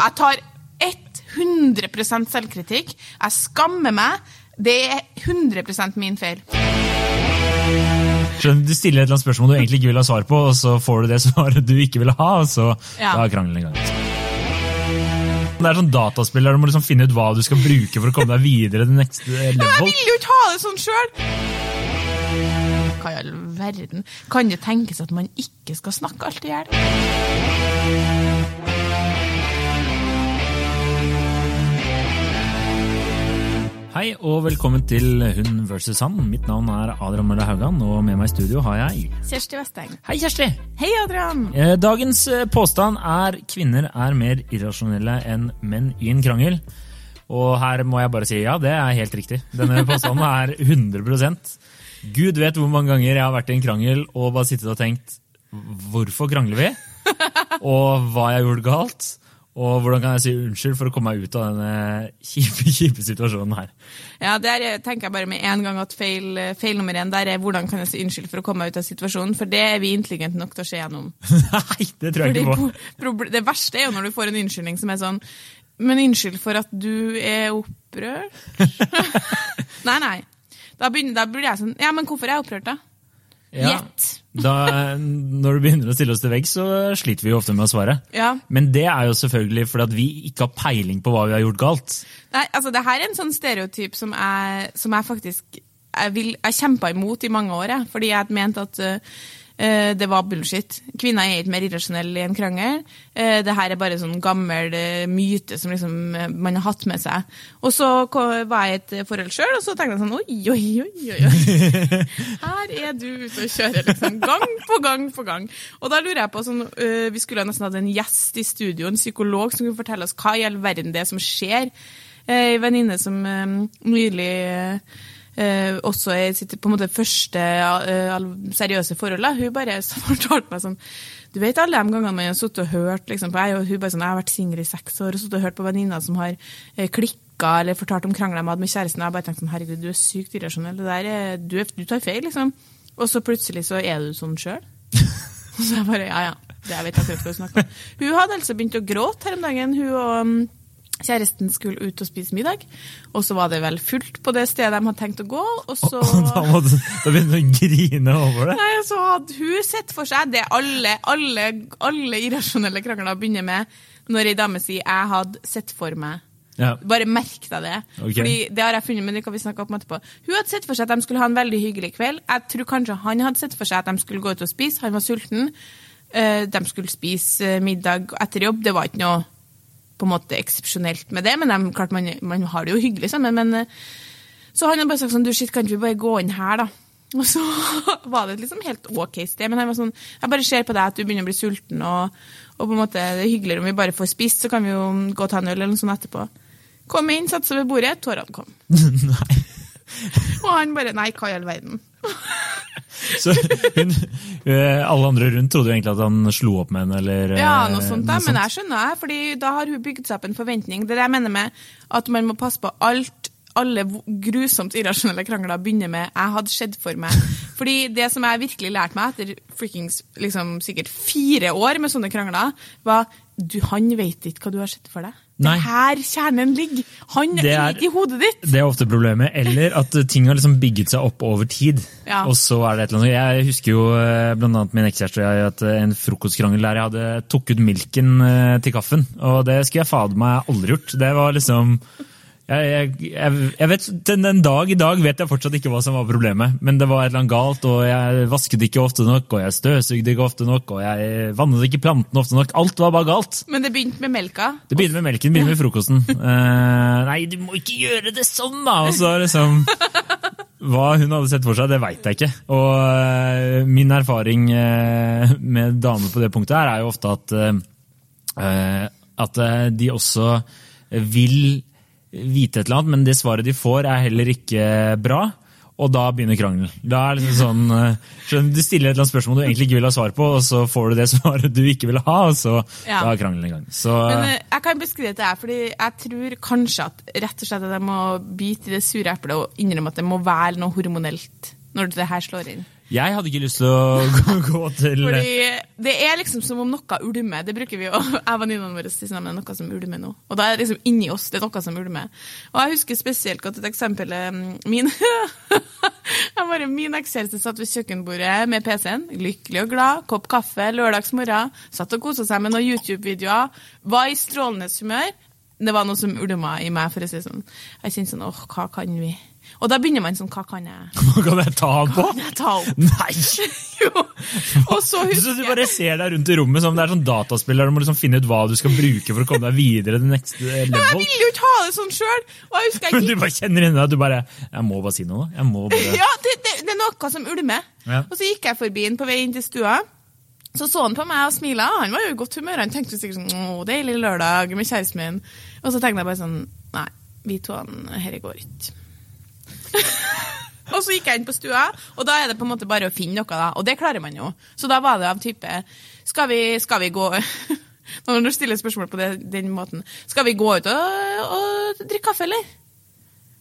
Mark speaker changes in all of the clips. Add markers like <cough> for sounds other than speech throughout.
Speaker 1: Jeg tar 100% selvkritikk. Jeg skammer meg. Det er 100% min feil.
Speaker 2: Skjønner, Du stiller et eller annet spørsmål du egentlig ikke vil ha svar på, og så får du det <laughs> svaret du ikke vil ha, og så
Speaker 1: Ja.
Speaker 2: da er krangelen i gang. Det er sånn dataspill der du må liksom finne ut hva du skal bruke for å komme deg videre til neste level.
Speaker 1: Jeg vil jo ikke ha det sånn sjøl! Hva i all verden? Kan det tenkes at man ikke skal snakke alt i hjel?
Speaker 2: Hei og velkommen til Hun versus han. Mitt navn er Adrian Møller Haugan, og med meg i studio har jeg
Speaker 1: Kjersti Vesteng.
Speaker 2: Hei, Kjersti!
Speaker 1: Hei, Adrian!
Speaker 2: Eh, Dagens eh, påstand er kvinner er mer irrasjonelle enn menn i en krangel. Og her må jeg bare si ja, det er helt riktig. Denne <laughs> påstanden er 100% Gud vet hvor mange ganger jeg har vært i en krangel og bare sittet og tenkt hvorfor krangler vi? <laughs> Og hva jeg gjorde galt? Og hvordan kan jeg si unnskyld for å komme meg ut av denne kjipe, <laughs> kjipe situasjonen her?
Speaker 1: Ja, Der er- tenker jeg bare med en gang at feil, feil nummer én der er hvordan kan jeg si unnskyld for å komme meg ut av situasjonen, for det er vi intelligente nok til å se gjennom. <laughs>
Speaker 2: Nei, det tror jeg
Speaker 1: Fordi
Speaker 2: ikke på.
Speaker 1: pro- det verste er jo når du får en unnskyldning som er sånn Men unnskyld for at du er opprørt? <laughs> nei, nei. Da, begynner, da blir jeg sånn Ja, men hvorfor er jeg opprørt, da?
Speaker 2: Ja, da, når du begynner å stille oss til veggs, så sliter vi jo ofte med å svare.
Speaker 1: Ja.
Speaker 2: Men det er jo selvfølgelig fordi vi ikke har peiling på hva vi har gjort galt.
Speaker 1: Nei, altså det her er en sånn stereotyp som jeg, som jeg faktisk jeg, vil, jeg kjempa imot i mange år, jeg, fordi jeg mente at eh, det var bullshit. Kvinner er ikke mer irrasjonelle i en krangel. Uh, det her er bare sånn gammel eh, myte som liksom, eh, man har hatt med seg. Og så var jeg i et forhold sjøl, og så tenkte jeg sånn oi, oi, oi, oi. <laughs> Her er du ute og kjører, liksom. Gang på gang på gang. Og da lurer jeg på sånn, eh, Vi skulle nesten hatt en gjest i studio, en psykolog, som kunne fortelle oss hva i all verden det er som skjer. Eh, En venninne som eh, nylig eh, også i sitt på en måte første eh, seriøse forhold, hun bare fortalte meg sånn Du vet alle de gangene man har sittet og hørt liksom, på, jeg, og hun bare sånn, jeg har vært singel i seks år og sittet og hørt på venninner som har eh, klikka eller fortalt om krangler de hadde med kjæresten. Jeg bare tenkte sånn, herregud, du er sykt irrasjonell. Det der er, du, er, du tar feil, liksom. Og så plutselig så er du sånn sjøl. <laughs> Så jeg bare, ja, ja, det jeg vet akkurat hva du snakker om. Hun hadde altså begynt å gråte her om dagen. Hun og um, kjæresten skulle ut og spise middag, og så var det vel fullt på det stedet de hadde tenkt å gå, og så...
Speaker 2: Da, måtte, da begynte hun å grine over det.
Speaker 1: Nei, så hadde hun sett for seg det alle, alle, alle irrasjonelle krangler begynner med, når ei dame sier 'jeg hadde sett for meg'.
Speaker 2: Ja.
Speaker 1: Bare merk deg det.
Speaker 2: Ok.
Speaker 1: Fordi det har jeg funnet, men det kan vi snakke om etterpå. Hun hadde sett for seg at de skulle ha en veldig hyggelig kveld. Jeg tror kanskje han hadde sett for seg at de skulle gå ut og spise. Han var sulten. Eh, De skulle spise eh, middag etter jobb. Det var ikke noe på en måte eksepsjonelt med det, men de, klart man, man har det jo hyggelig sammen. Men, eh, så han hadde bare sagt sånn, du shit, kan ikke vi bare gå inn her, da? <laughs> Og så var det et liksom helt ok sted, men han var sånn, jeg bare ser på deg at du begynner å bli sulten, og, og på en måte det er hyggeligere om vi bare får spist, så kan vi jo gå og ta en øl eller noe sånt etterpå. Kom inn, satte seg ved bordet, tårene kom. <laughs>
Speaker 2: Nei.
Speaker 1: Og han bare, nei, hva i all verden? <laughs>
Speaker 2: Så hun, eh, alle andre rundt trodde egentlig at han slo opp med henne, eller
Speaker 1: Ja,
Speaker 2: eh,
Speaker 1: noe sånt da, men jeg skjønner det, fordi da har hun bygd seg opp en forventning. Det er det jeg mener med at man må passe på alt, alle grusomt irrasjonelle krangler begynner med 'jeg hadde skjedd for meg'. <laughs> Fordi det som jeg virkelig lærte meg etter freakings, liksom, sikkert fire år med sånne krangler, var du, han vet ikke hva du har sett for deg.
Speaker 2: Nei.
Speaker 1: Det er her kjernen ligger. Han
Speaker 2: Det
Speaker 1: er ikke i hodet ditt.
Speaker 2: Det er ofte problemet. Eller at eh, ting har liksom bygget seg opp over tid.
Speaker 1: Ja.
Speaker 2: Og så er det et eller annet. Jeg husker jo bl.a. blant annet min ekskjæreste og jeg at eh, en frokostkrangel der jeg hadde tok ut milken eh, til kaffen. Og det skulle jeg fader meg aldri gjort. Det var liksom jeg, jeg, jeg, vet, den, den dag i dag vet jeg fortsatt ikke hva som var problemet, men det var et eller annet galt, og jeg vasket ikke ofte nok, og jeg støvsugde ikke ofte nok, og jeg vannet ikke plantene ofte nok. Alt var bare galt.
Speaker 1: Men det begynte med melka.
Speaker 2: Det begynner med melken, det begynner med frokosten. uh, <laughs> nei, du må ikke gjøre det sånn, da! Og så liksom Hva hun hadde sett for seg, det veit jeg ikke. Og uh, min erfaring uh, med damer på det punktet her er jo ofte at at de også vil vite et eller annet, men det svaret de får er heller ikke bra. Og da begynner krangelen. Da er det liksom sånn, skjønner, Du stiller et eller annet spørsmål du egentlig ikke vil ha svar på, og så får du det <laughs> svaret du ikke vil ha, og så
Speaker 1: Ja.
Speaker 2: da er krangelen i gang. Så,
Speaker 1: Men eh, jeg kan beskrive det her, fordi jeg tror kanskje at rett og slett at jeg må bite i det sure eplet og innrømme at det må være noe hormonelt når det her slår inn.
Speaker 2: Jeg hadde ikke lyst til å <laughs> gå, til
Speaker 1: Fordi det er liksom som om noe ulmer. Det bruker vi jo, jeg og venninnene våre sier sånn, det er noe som ulmer nå. Og da er det liksom inni oss det er noe som ulmer. Og jeg husker spesielt godt et eksempel eh, min <laughs> jeg bare, Min ekskjæreste satt ved kjøkkenbordet med PC-en, lykkelig og glad, kopp kaffe, lørdagsmorgen, satt og kosa seg med noen YouTube-videoer, var i strålende humør. Det var noe som ulma i meg, for å si sånn. Jeg kjente sånn åh, hva kan vi? Og da begynner man sånn, hva kan jeg? <laughs>
Speaker 2: Hva kan jeg ta han på?
Speaker 1: Kan jeg ta opp? <laughs>
Speaker 2: Nei! <laughs>
Speaker 1: Jo. Og så
Speaker 2: Så du bare ser deg rundt i rommet som det er sånn dataspill der du må liksom finne ut hva du skal bruke for å komme deg videre til neste
Speaker 1: Men jeg
Speaker 2: ville
Speaker 1: vil jo ikke ha det sånn sjøl! Husker
Speaker 2: Men du bare kjenner inni deg at du bare Jeg må bare si noe. Jeg må bare
Speaker 1: Ja, det, det, det er noe som ulmer.
Speaker 2: Ja.
Speaker 1: Og så gikk jeg forbi den på vei inn til stua. Så så han på meg og smila. Han var jo i godt humør. Han tenkte sikkert sånn Å, deilig lørdag med kjæresten min. Og så tenkte jeg bare sånn Nei, vi to han, herre går ikke. <laughs> og så gikk jeg inn på stua, og da er det på en måte bare å finne noe, da. Og det klarer man jo. Så da var det av type Skal vi, skal vi gå <laughs> Når du stiller spørsmål på det, den måten Skal vi gå ut og, og drikke kaffe, eller?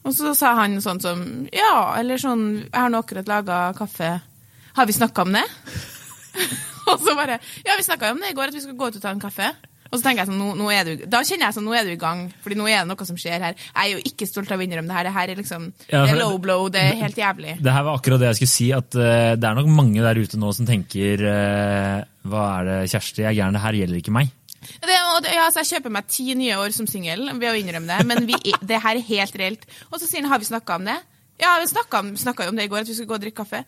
Speaker 1: Og så sa han sånn som Ja, eller sånn Jeg har nå akkurat laga kaffe. Har vi snakka om det? <laughs> og så bare Ja, vi snakka om det i går, at vi skulle gå ut og ta en kaffe. Og så tenker jeg sånn, nå, nå er du, Da kjenner jeg sånn, nå er du i gang, Fordi nå er det noe som skjer her. Jeg er jo ikke stolt av å innrømme det her. Det her er liksom
Speaker 2: Ja,
Speaker 1: det er low blow, det er helt jævlig.
Speaker 2: Det her var akkurat det jeg skulle si, at uh, det er nok mange der ute nå som tenker uh, Hva er det, Kjersti, jeg er gæren, det her gjelder ikke meg.
Speaker 1: Det, ja, altså, jeg kjøper meg ti nye år som singel ved å innrømme det, men vi, det her er helt reelt. Og så sier han har vi snakka om det? Ja, vi snakka om det i går, at vi skulle gå og drikke kaffe.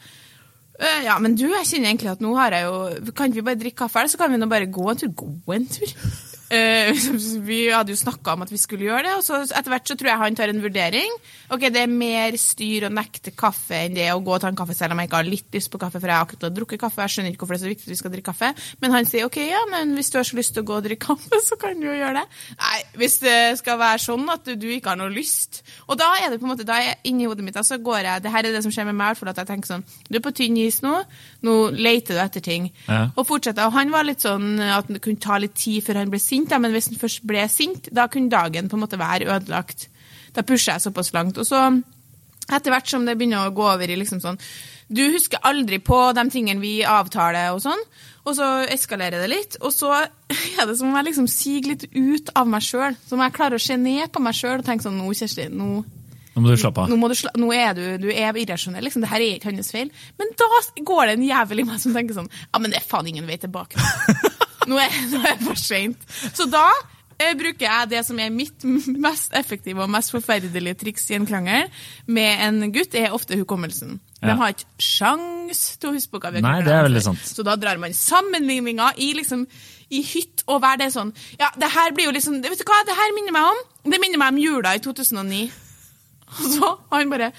Speaker 1: «Øh, ja, men du, jeg kjenner egentlig at nå har jeg jo Kan vi bare drikke kaffe, eller så kan vi nå bare gå en tur? Gå en tur? Eh, <laughs> vi hadde jo snakka om at vi skulle gjøre det, og så etter hvert så tror jeg han tar en vurdering. Ok, det er mer styr å nekte kaffe enn det å gå og ta en kaffe selv om jeg ikke har litt lyst på kaffe, for jeg har akkurat drukket kaffe. Jeg skjønner ikke hvorfor det er så viktig at vi skal drikke kaffe. Men han sier ok, ja, men hvis du har så lyst til å gå og drikke kaffe, så kan du jo gjøre det. Nei, hvis det skal være sånn at du ikke har noe lyst. Og da er det på en måte, da er jeg inni hodet mitt, og så går jeg, det her er det som skjer med meg, i hvert fall at jeg tenker sånn, du er på tynn is nå, nå leter du etter ting.
Speaker 2: Ja.
Speaker 1: Og fortsetter. Og han var litt sånn at det kunne ta litt tid før han ble sint, da, men hvis han først ble sint, da kunne dagen på en måte være ødelagt. Da pusher jeg såpass langt. Og så, etter hvert som det begynner å gå over i liksom sånn Du husker aldri på de tingene vi avtaler og sånn, og så eskalerer det litt. Og så <laughs> er det som om jeg liksom siger litt ut av meg sjøl. Som om jeg klarer å se ned på meg sjøl og tenke sånn Nå, Kjersti, nå
Speaker 2: Nå må du slappe av.
Speaker 1: nå, du sla nå er du, du er irrasjonell. Liksom. Det her er ikke hans feil. Men da går det en jævel i meg som tenker sånn Ja, men det er faen ingen vei tilbake. <laughs> Nå er, nå er det for seint. Så da eh, bruker jeg det som er mitt mest effektive og mest forferdelige triks i en krangel med en gutt, er ofte hukommelsen. De
Speaker 2: Ja.
Speaker 1: har ikke sjans til å huske på hva vi har
Speaker 2: Nei, det er veldig sant.
Speaker 1: Så da drar man sammenligninger i liksom i hytt og vær. Det er sånn Ja, det her blir jo liksom Vet du hva det her minner meg om? Det minner meg om jula i 2009. Og så har han bare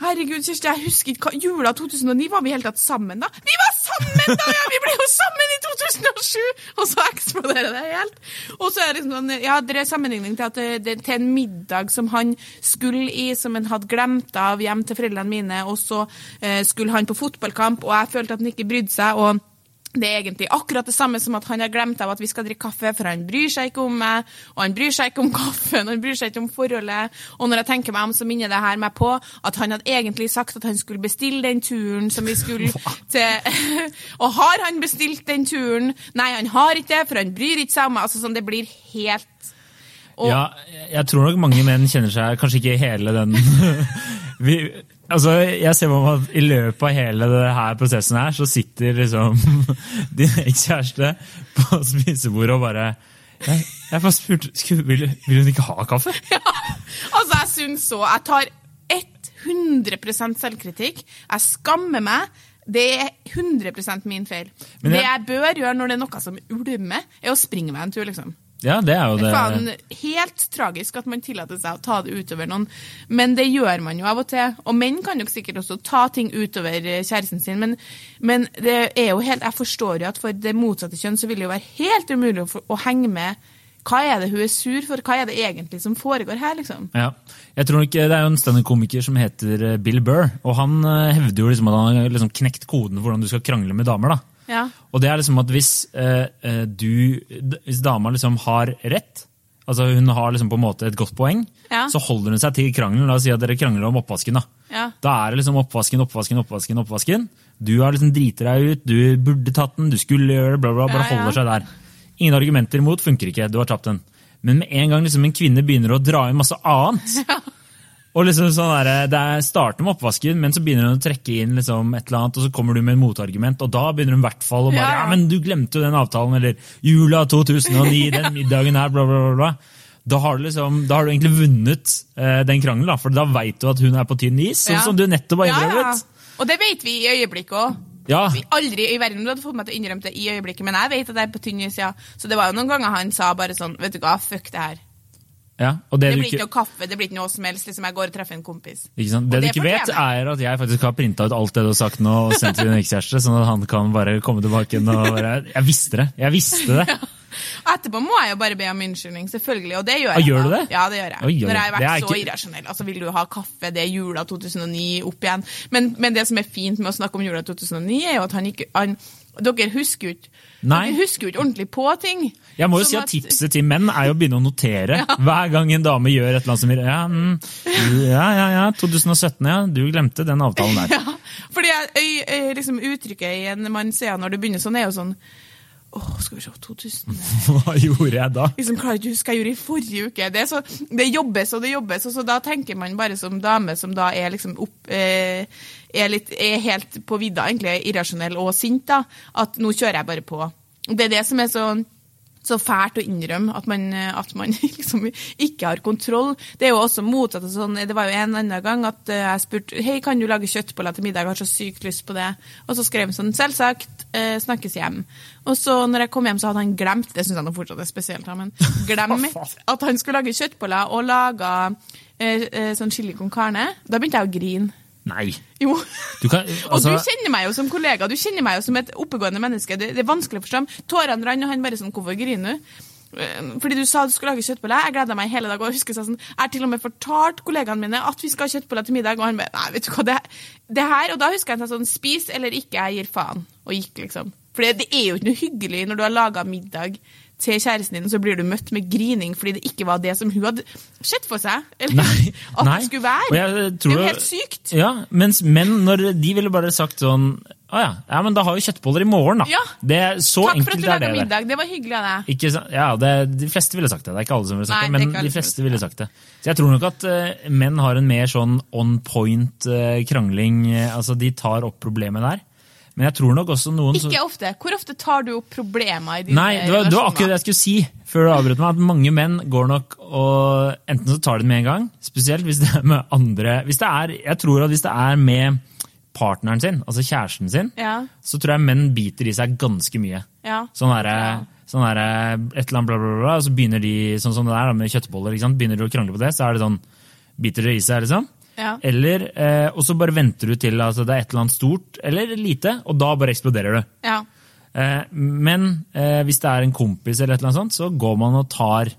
Speaker 1: Herregud, Kjersti, jeg husker ikke hva Jula 2009, var vi i hele tatt sammen da? Vi var sammen da! Ja, vi ble jo sammen i 2007! Og så eksploderer det helt. Og så er det liksom sånn, ja, det er sammenligning til, at det, til en middag som han skulle i, som han hadde glemt av hjem til foreldrene mine, og så eh, skulle han på fotballkamp, og jeg følte at han ikke brydde seg, og det er egentlig akkurat det samme som at han har glemt av at vi skal drikke kaffe, for han bryr seg ikke om meg, og han bryr seg ikke om <laughs> kaffen, han bryr seg ikke om forholdet. Og når jeg tenker meg om, så minner det her meg på at han hadde egentlig sagt at han skulle bestille den turen som vi skulle <laughs> til <laughs> Og har han bestilt den turen? Nei, han har ikke det, for han bryr ikke seg om meg. Altså sånn, det blir helt og,
Speaker 2: Ja, jeg tror nok mange menn kjenner seg Kanskje ikke hele den vi, altså, Jeg ser for meg at i løpet av hele denne prosessen her, så sitter liksom <laughs> din ekskjæreste på spisebordet og bare Jeg, jeg bare spurte vil, vil hun ikke ha kaffe? <laughs>
Speaker 1: Ja, Altså, jeg syns så. Jeg tar 100% selvkritikk. Jeg skammer meg. Det er 100% min feil.
Speaker 2: Jeg-
Speaker 1: Det jeg bør gjøre når det er noe som ulmer, er å springe meg en tur, liksom.
Speaker 2: Ja, det er jo
Speaker 1: Det faen helt tragisk at man tillater seg å ta det utover noen, men det gjør man jo av og til. Og menn kan jo sikkert også ta ting utover eh, kjæresten sin, men, men det er jo helt, jeg forstår jo at for det motsatte kjønn så vil det jo være helt umulig å, å henge med. Hva er det hun er sur for? Hva er det egentlig som foregår her, liksom?
Speaker 2: Ja. Jeg tror ikke, Det er jo en standup-komiker som heter eh, Bill Burr, og han eh, hevder jo liksom at han har liksom knekt koden for hvordan du skal krangle med damer. da.
Speaker 1: Ja.
Speaker 2: Og det er liksom at hvis, eh, eh, du, hvis dama liksom har rett, altså hun har liksom på en måte et godt poeng,
Speaker 1: Ja.
Speaker 2: så holder hun seg til krangelen. La oss si at dere krangler om oppvasken. Da
Speaker 1: Ja.
Speaker 2: Da er det liksom oppvasken, oppvasken, oppvasken. oppvasken. Du har liksom driti deg ut, du burde tatt den, du skulle gjøre det, bla, bla, bare holder seg der. Ingen argumenter imot, funker ikke, du har tapt den. Men med en gang liksom en kvinne begynner å dra inn masse annet <laughs> og liksom sånn der, Det er starter med oppvasken, men så begynner hun å trekke inn liksom et eller annet, og så kommer du med en motargument, og da begynner hun i hvert fall å bare
Speaker 1: Ja,
Speaker 2: ja,
Speaker 1: ja.
Speaker 2: men du glemte jo den avtalen, eller jula 2009, <laughs> den middagen her, bla, bla, bla. bla. Da har, du liksom, da har du egentlig vunnet eh, den krangelen, da, for da veit du at hun er på tynn is, sånn som du nettopp har
Speaker 1: Ja, ja.
Speaker 2: innrømmet.
Speaker 1: Og det vet vi i øyeblikket òg.
Speaker 2: Ja.
Speaker 1: Aldri i verden du hadde fått meg til å innrømme det i øyeblikket, men jeg vet at jeg er på tynn is, ja. Så det var jo noen ganger han sa bare sånn, vet du hva, fuck det her.
Speaker 2: Ja. Og det,
Speaker 1: Det blir
Speaker 2: ikke,
Speaker 1: noe kaffe, det blir ikke noe som helst, liksom jeg går og treffer en kompis. Og
Speaker 2: det du ikke vet, er at jeg faktisk har printa ut alt det du har sagt nå og sendt til din ekskjæreste, sånn at han kan bare komme tilbake igjen og bare Jeg visste det! Jeg visste det! <laughs>
Speaker 1: Etterpå må jeg jo bare be om unnskyldning, selvfølgelig, og det gjør
Speaker 2: Ah,
Speaker 1: jeg.
Speaker 2: gjør du det?
Speaker 1: Ja, det gjør jeg.
Speaker 2: Oi, oi,
Speaker 1: Når jeg har vært
Speaker 2: er
Speaker 1: så
Speaker 2: ikke-
Speaker 1: irrasjonell. Altså, vil du ha kaffe, det er jula 2009, opp igjen. Men, men det som er fint med å snakke om jula 2009, er jo at han ikke han, Dere husker jo ikke
Speaker 2: Nei.
Speaker 1: Dere husker jo ikke ordentlig på ting.
Speaker 2: Jeg må jo
Speaker 1: Sånn
Speaker 2: si at tipset til menn er jo å begynne å notere <laughs> hver gang en dame gjør et eller annet som ja, mm, ja, ja, ja, 2017, ja, du glemte den avtalen der. <laughs>
Speaker 1: Ja, fordi jeg, jeg, liksom uttrykket en mann sier når det begynner sånn, er jo sånn Åh, skal vi se, 2000 <laughs>
Speaker 2: Hva gjorde jeg da?
Speaker 1: liksom klarer ikke å huske jeg gjorde i forrige uke. Det, så, det jobbes og det jobbes, og så da tenker man bare som dame som da er liksom opp, eh, er, litt, er helt på vidda, egentlig irrasjonell og sint, da, at nå kjører jeg bare på. Det er det som er så så fælt å innrømme at man, at man <laughs> liksom ikke har kontroll. Det er jo også motsatt. av Sånn, det var jo en annen gang at eh, jeg spurte hei, kan du lage kjøttboller til middag, jeg har så sykt lyst på det. Og så skrev han sånn selvsagt, eh, snakkes hjem. Og så når jeg kom hjem, så hadde han glemt det syns jeg nå fortsatt er spesielt, men <laughs> glemt at han skulle lage kjøttboller og laga eh, eh, sånn chili con carne. Da begynte jeg å grine.
Speaker 2: Nei.
Speaker 1: Jo.
Speaker 2: Du kan,
Speaker 1: Og
Speaker 2: altså,
Speaker 1: du kjenner meg jo som kollega, du kjenner meg jo som et oppegående menneske. Det, det er vanskelig å forstå. Tårene rant, og han bare sånn Hvorfor griner du? Eh, Fordi du sa du skulle lage kjøttboller. Jeg gleda meg hele dag. og Jeg husker sånn, jeg har til og med fortalt kollegaene mine at vi skal ha kjøttboller til middag, og han bare Nei, vet du hva, det, det her Og da husker jeg sånn Spis eller ikke, jeg gir faen. Og gikk, liksom. For det, det er jo ikke noe hyggelig når du har laga middag til kjæresten din, så blir du møtt med grining fordi det ikke var det som hun hadde sett for seg. Eller
Speaker 2: Nei, <laughs>
Speaker 1: at
Speaker 2: nei.
Speaker 1: det skulle være. Det er jo helt sykt.
Speaker 2: Ja, mens menn, når de ville bare sagt sånn Å ja, ja, men da har vi kjøttboller i morgen, da.
Speaker 1: Ja.
Speaker 2: Det Så
Speaker 1: Takk for at du laga middag. Det var hyggelig av deg.
Speaker 2: Ikke? Ja, det, De fleste ville sagt det. Det er ikke alle som ville sagt
Speaker 1: Nei,
Speaker 2: det, men de fleste
Speaker 1: ville
Speaker 2: ville sagt det. Så jeg tror nok at uh, menn har en mer sånn on point uh, krangling. Uh, altså De tar opp problemet der. Men jeg tror nok også noen
Speaker 1: Ikke ofte. Hvor ofte tar du opp problemer i dine
Speaker 2: Nei, det var, det var akkurat det jeg skulle si før du avbrøt meg. At mange menn går nok og Enten så tar de det med en gang, spesielt hvis det er med andre hvis det er, Jeg tror at hvis det er med partneren sin, altså kjæresten sin,
Speaker 1: Ja.
Speaker 2: så tror jeg menn biter i seg ganske mye.
Speaker 1: Ja.
Speaker 2: Sånn derre sånn der, et eller annet bla, bla, bla, og så begynner de sånn som det der med kjøttboller, begynner de å krangle på det, så er det sånn Biter det i seg, liksom?
Speaker 1: Ja.
Speaker 2: Eller, eh, Og så bare venter du til at det er et eller annet stort eller lite, og da bare eksploderer det.
Speaker 1: ja.
Speaker 2: Eh, Men eh, hvis det er en kompis, eller et eller annet sånt, så går man og tar,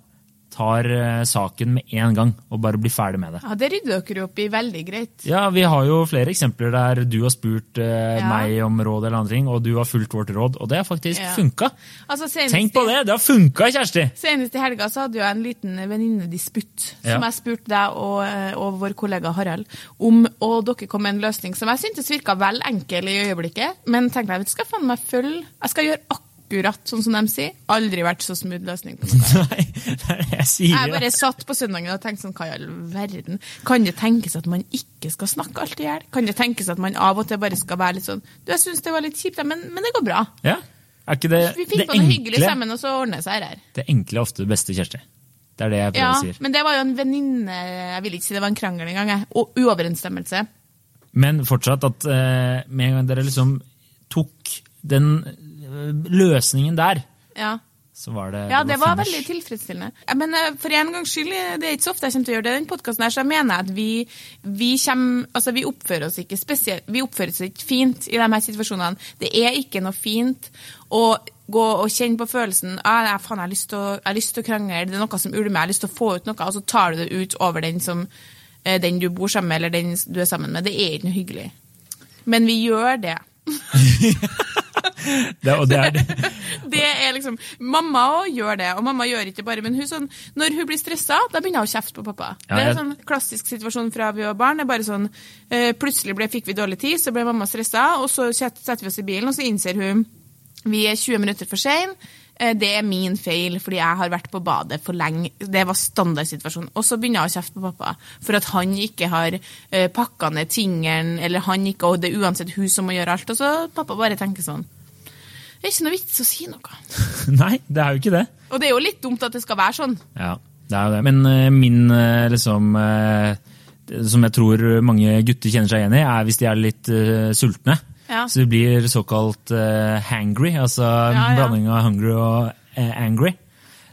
Speaker 2: tar eh, saken med en gang og bare blir ferdig med det.
Speaker 1: ja, det rydder dere opp i veldig greit.
Speaker 2: Ja, Vi har jo flere eksempler der du har spurt eh,
Speaker 1: Ja.
Speaker 2: meg om råd, eller andre ting, og du har fulgt vårt råd, og det har faktisk
Speaker 1: Ja.
Speaker 2: funka.
Speaker 1: Altså,
Speaker 2: Tenk på det! Det har funka, Kjersti!
Speaker 1: Senest i helga så hadde jeg en liten venninnedisputt
Speaker 2: Ja.
Speaker 1: som jeg spurte deg og, eh, og vår kollega Harald om, og dere kom med en løsning som jeg syntes virka vel enkel i øyeblikket, men tenkte jeg vet du, skal faen meg følge Jeg skal gjøre akkurat sånn som de sier. Aldri vært så smooth løsning på <laughs> noe.
Speaker 2: Nei, det er det jeg sier.
Speaker 1: Jeg bare satt på søndagen og tenkte sånn, hva i all verden? Kan det tenkes at man ikke skal snakke alt i hjel? Kan det tenkes at man av og til bare skal være litt sånn Du, jeg syns det var litt kjipt, men, men det går bra.
Speaker 2: Ja? Er ikke det
Speaker 1: Vi
Speaker 2: det
Speaker 1: finner på noe hyggelig sammen, og så ordner det seg her.
Speaker 2: Det enkle er ofte det beste, Kjersti. Det er det jeg prøver
Speaker 1: Ja,
Speaker 2: å si.
Speaker 1: men det var jo en venninne Jeg vil ikke si det var en krangel engang. Og uoverensstemmelse.
Speaker 2: Men fortsatt at eh, med en gang dere liksom tok den løsningen der,
Speaker 1: Ja.
Speaker 2: så var det
Speaker 1: Ja, det var
Speaker 2: finish.
Speaker 1: veldig tilfredsstillende. Men eh, for en gangs skyld, det er ikke så ofte jeg kommer til å gjøre det i den podkasten, så jeg mener at vi, vi kommer Altså, vi oppfører oss ikke spesielt Vi oppfører oss ikke fint i de her situasjonene. Det er ikke noe fint å gå og kjenne på følelsen ah, faen, jeg har lyst til å, jeg har lyst til å krangle, det er noe som ulmer, jeg har lyst til å få ut noe, og så tar du det ut over den som eh, den du bor sammen med, eller den du er sammen med. Det er ikke noe hyggelig. Men vi gjør det. <laughs> <laughs>
Speaker 2: Det, og det er det. <laughs>
Speaker 1: Det er liksom, Mamma òg gjør det, og mamma gjør ikke bare, men hun sånn, når hun blir stressa, da begynner hun å kjefte på pappa.
Speaker 2: Ja,
Speaker 1: det er en sånn klassisk situasjon fra vi var barn. det er bare sånn, eh, Plutselig ble, fikk vi dårlig tid, så ble mamma stressa, og så setter vi oss i bilen, og så innser hun vi er 20 minutter for sein. Eh, Det er min feil, fordi jeg har vært på badet for lenge. Det var standardsituasjonen. Og så begynner jeg å kjefte på pappa for at han ikke har uh, pakka ned tingene, eller han ikke, og det er uansett hun som må gjøre alt. Og så pappa bare tenker sånn Det er ikke noe vits å si noe. <laughs>
Speaker 2: Nei, det er jo ikke det.
Speaker 1: Og det er jo litt dumt at det skal være sånn.
Speaker 2: Ja, det er jo det. Men eh, min eh, liksom eh, Som jeg tror mange gutter kjenner seg igjen i, er hvis de er litt uh, sultne.
Speaker 1: Ja.
Speaker 2: Så de blir såkalt uh, hangry, altså
Speaker 1: Ja, ja.
Speaker 2: blanding av hungry og uh, angry.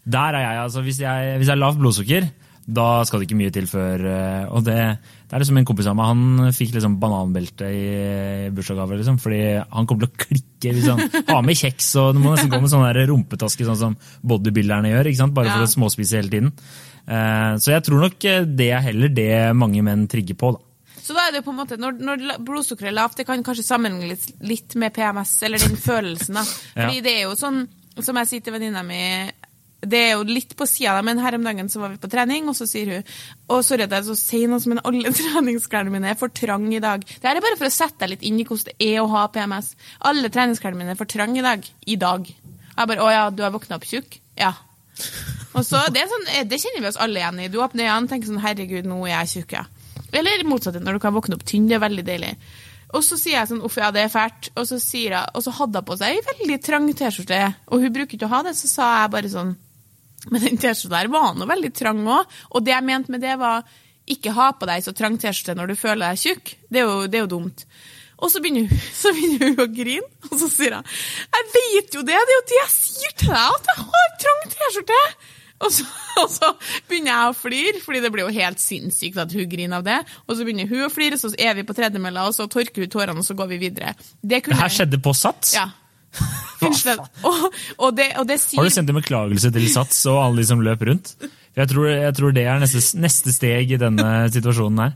Speaker 2: Der er jeg, altså. Hvis jeg, hvis jeg har lavt blodsukker, da skal det ikke mye til før eh, Og det, det er liksom en kompis av meg, han fikk liksom bananbelte i bursdagsgave, liksom, fordi han kommer til å klikke hvis han har med kjeks, og du må nesten gå med sånn rumpetaske, sånn som bodybuilderne gjør, bare for
Speaker 1: Ja.
Speaker 2: å småspise hele tiden. Eh, så jeg tror nok eh, det er heller det mange menn trigger på, da.
Speaker 1: Så da er det på en måte, når, når blodsukkeret er lavt, det kan kanskje sammenlignes litt med PMS, eller den følelsen. da. Fordi
Speaker 2: Ja.
Speaker 1: det er jo sånn, som jeg sier til venninna mi det er jo litt på sida, da, men her om dagen så var vi på trening, og så sier hun å sorry at jeg er så sein, altså, men alle <laughs> treningsklærne mine er for trange i dag. Det her er bare for å sette deg litt inn i hvordan det er å ha PMS. Alle treningsklærne mine er for trange i dag. I dag. Jeg bare å ja, du har våkna opp tjukk? Ja. Og så, det, sånn, eh, det kjenner vi oss alle igjen i. Du åpner øynene og tenker sånn herregud, nå er jeg tjukk, ja. Eller motsatt, når du kan våkne opp tynn. Det er veldig deilig. Og så sier jeg sånn uff, ja, det er fælt. Og så, jeg, og så hadde hun på seg ei veldig trang T-skjorte, og hun bruker ikke å ha det. Så sa jeg bare sånn Men den T-skjorta der var nå veldig trang òg. Og det jeg mente med det, var ikke ha på deg så trang T-skjorte når du føler deg tjukk. Det er jo, det er jo dumt. Og så begynner, hun, <laughs> så begynner hun å grine, og så sier hun Jeg vet jo det, det er jo det jeg sier til deg, at jeg har trang T-skjorte! Og så, <laughs> og så begynner jeg å flire, fordi det blir jo helt sinnssykt at hun griner av det. Og så begynner hun å flire, så er vi på tredemølla, og så tørker hun tårene, og så går vi videre. Det kunne
Speaker 2: Det her skjedde på Sats.
Speaker 1: Ja. Og, og, det, og det sier
Speaker 2: Har du sendt en beklagelse til Sats og alle de som løp rundt? Jeg tror, jeg tror det er neste, neste steg i denne situasjonen her.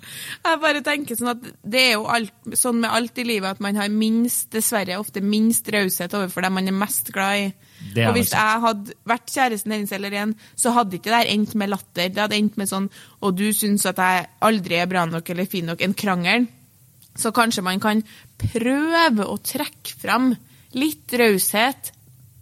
Speaker 1: Jeg bare tenker sånn at det er jo alt, sånn med alt i livet at man har minst, dessverre ofte minst raushet overfor dem man er mest glad i.
Speaker 2: Det
Speaker 1: og hvis
Speaker 2: sant.
Speaker 1: jeg hadde vært kjæresten hennes eller igjen, så hadde ikke det her endt med latter. Det hadde endt med sånn og du syns at jeg aldri er bra nok eller fin nok, en krangel. Så kanskje man kan prøve å trekke fram litt raushet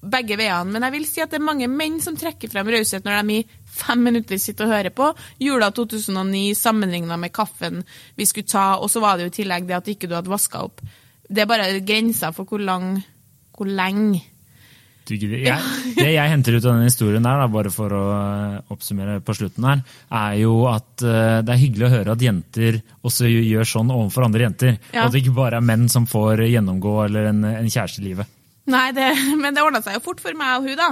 Speaker 1: begge veiene. Men jeg vil si at det er mange menn som trekker frem raushet når de i fem minutter sitter og hører på. Jula 2009 sammenligna med kaffen vi skulle ta, og så var det jo i tillegg det at ikke du hadde vaska opp. Det er bare grensa for hvor lang hvor lenge.
Speaker 2: Du gidder- Jeg, det jeg henter ut av den historien der, da, bare for å eh, oppsummere på slutten her, er jo at eh, det er hyggelig å høre at jenter også gjør sånn overfor andre jenter.
Speaker 1: Ja.
Speaker 2: At det ikke bare er menn som får gjennomgå eller en, en kjæreste i livet.
Speaker 1: Nei, det, <laughs> men det ordna seg jo fort for meg og hun, da.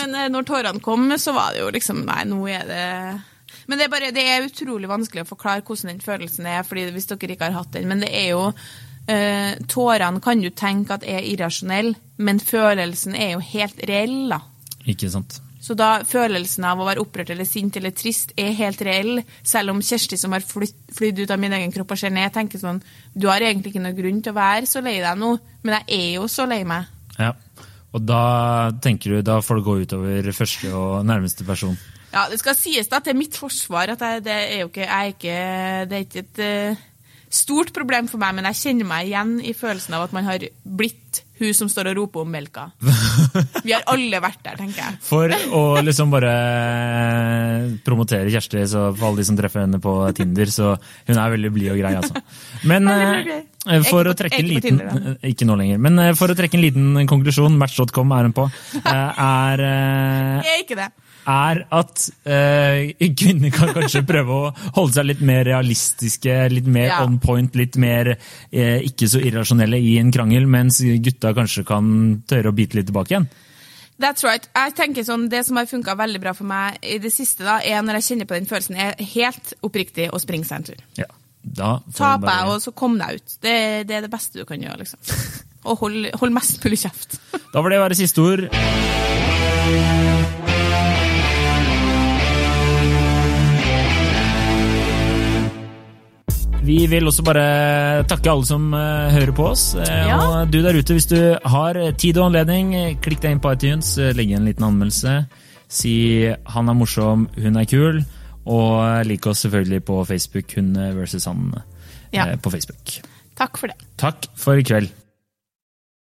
Speaker 1: Men eh, når tårene kom, så var det jo liksom Nei, nå er det Men det er, bare, det er utrolig vanskelig å forklare hvordan den følelsen er, fordi hvis dere ikke har hatt den. Men det er jo eh, Tårene kan du tenke at er irrasjonelle, men følelsen er jo helt reell, da.
Speaker 2: Ikke sant?
Speaker 1: Så da følelsen av å være opprørt eller sint eller trist er helt reell, selv om Kjersti som har flytt, flydd ut av min egen kropp og ser ned, tenker sånn Du har egentlig ikke noe grunn til å være så lei deg nå, men jeg er jo så lei meg.
Speaker 2: Ja. Og da tenker du, da får det gå utover første og nærmeste person.
Speaker 1: Ja, det skal sies da til mitt forsvar at jeg, det er jo ikke, jeg er ikke Det er ikke et eh, stort problem for meg, men jeg kjenner meg igjen i følelsen av at man har blitt hun som står og roper om melka. <laughs> Vi har alle vært der, tenker jeg.
Speaker 2: For å liksom bare promotere Kjersti så for alle de som treffer henne på Tinder, så hun er veldig blid og grei, altså. Men eh,
Speaker 1: grei.
Speaker 2: for å trekke en liten Ikke nå lenger. Men eh, for å trekke en liten konklusjon, match.com er hun på, eh, er eh,
Speaker 1: Jeg er ikke det.
Speaker 2: Er at eh, kvinner kan kanskje prøve å holde seg litt mer realistiske, litt mer
Speaker 1: Ja.
Speaker 2: on point, litt mer eh, ikke så irrasjonelle i en krangel, mens gutta kanskje kan tørre å bite litt tilbake igjen.
Speaker 1: That's right. Jeg tenker sånn, Det som har funka veldig bra for meg i det siste, da, er når jeg kjenner på den følelsen, er helt oppriktig å springe seg en tur.
Speaker 2: Ja. Da får
Speaker 1: Ta
Speaker 2: du
Speaker 1: på
Speaker 2: bare-
Speaker 1: jeg, og så kom deg ut. Det, det er det beste du kan gjøre. liksom. <laughs> Og hold, hold mest mulig kjeft.
Speaker 2: Da får det være siste ord. Vi vil også bare takke alle som eh, hører på oss. Eh,
Speaker 1: Ja.
Speaker 2: Og du der ute, hvis du har tid og anledning, eh, klikk deg inn på iTunes, legg igjen en liten anmeldelse. Si 'han er morsom, hun er kul', og lik oss selvfølgelig på Facebook, hun versus han
Speaker 1: Ja.
Speaker 2: på Facebook.
Speaker 1: Takk for det.
Speaker 2: Takk for i kveld.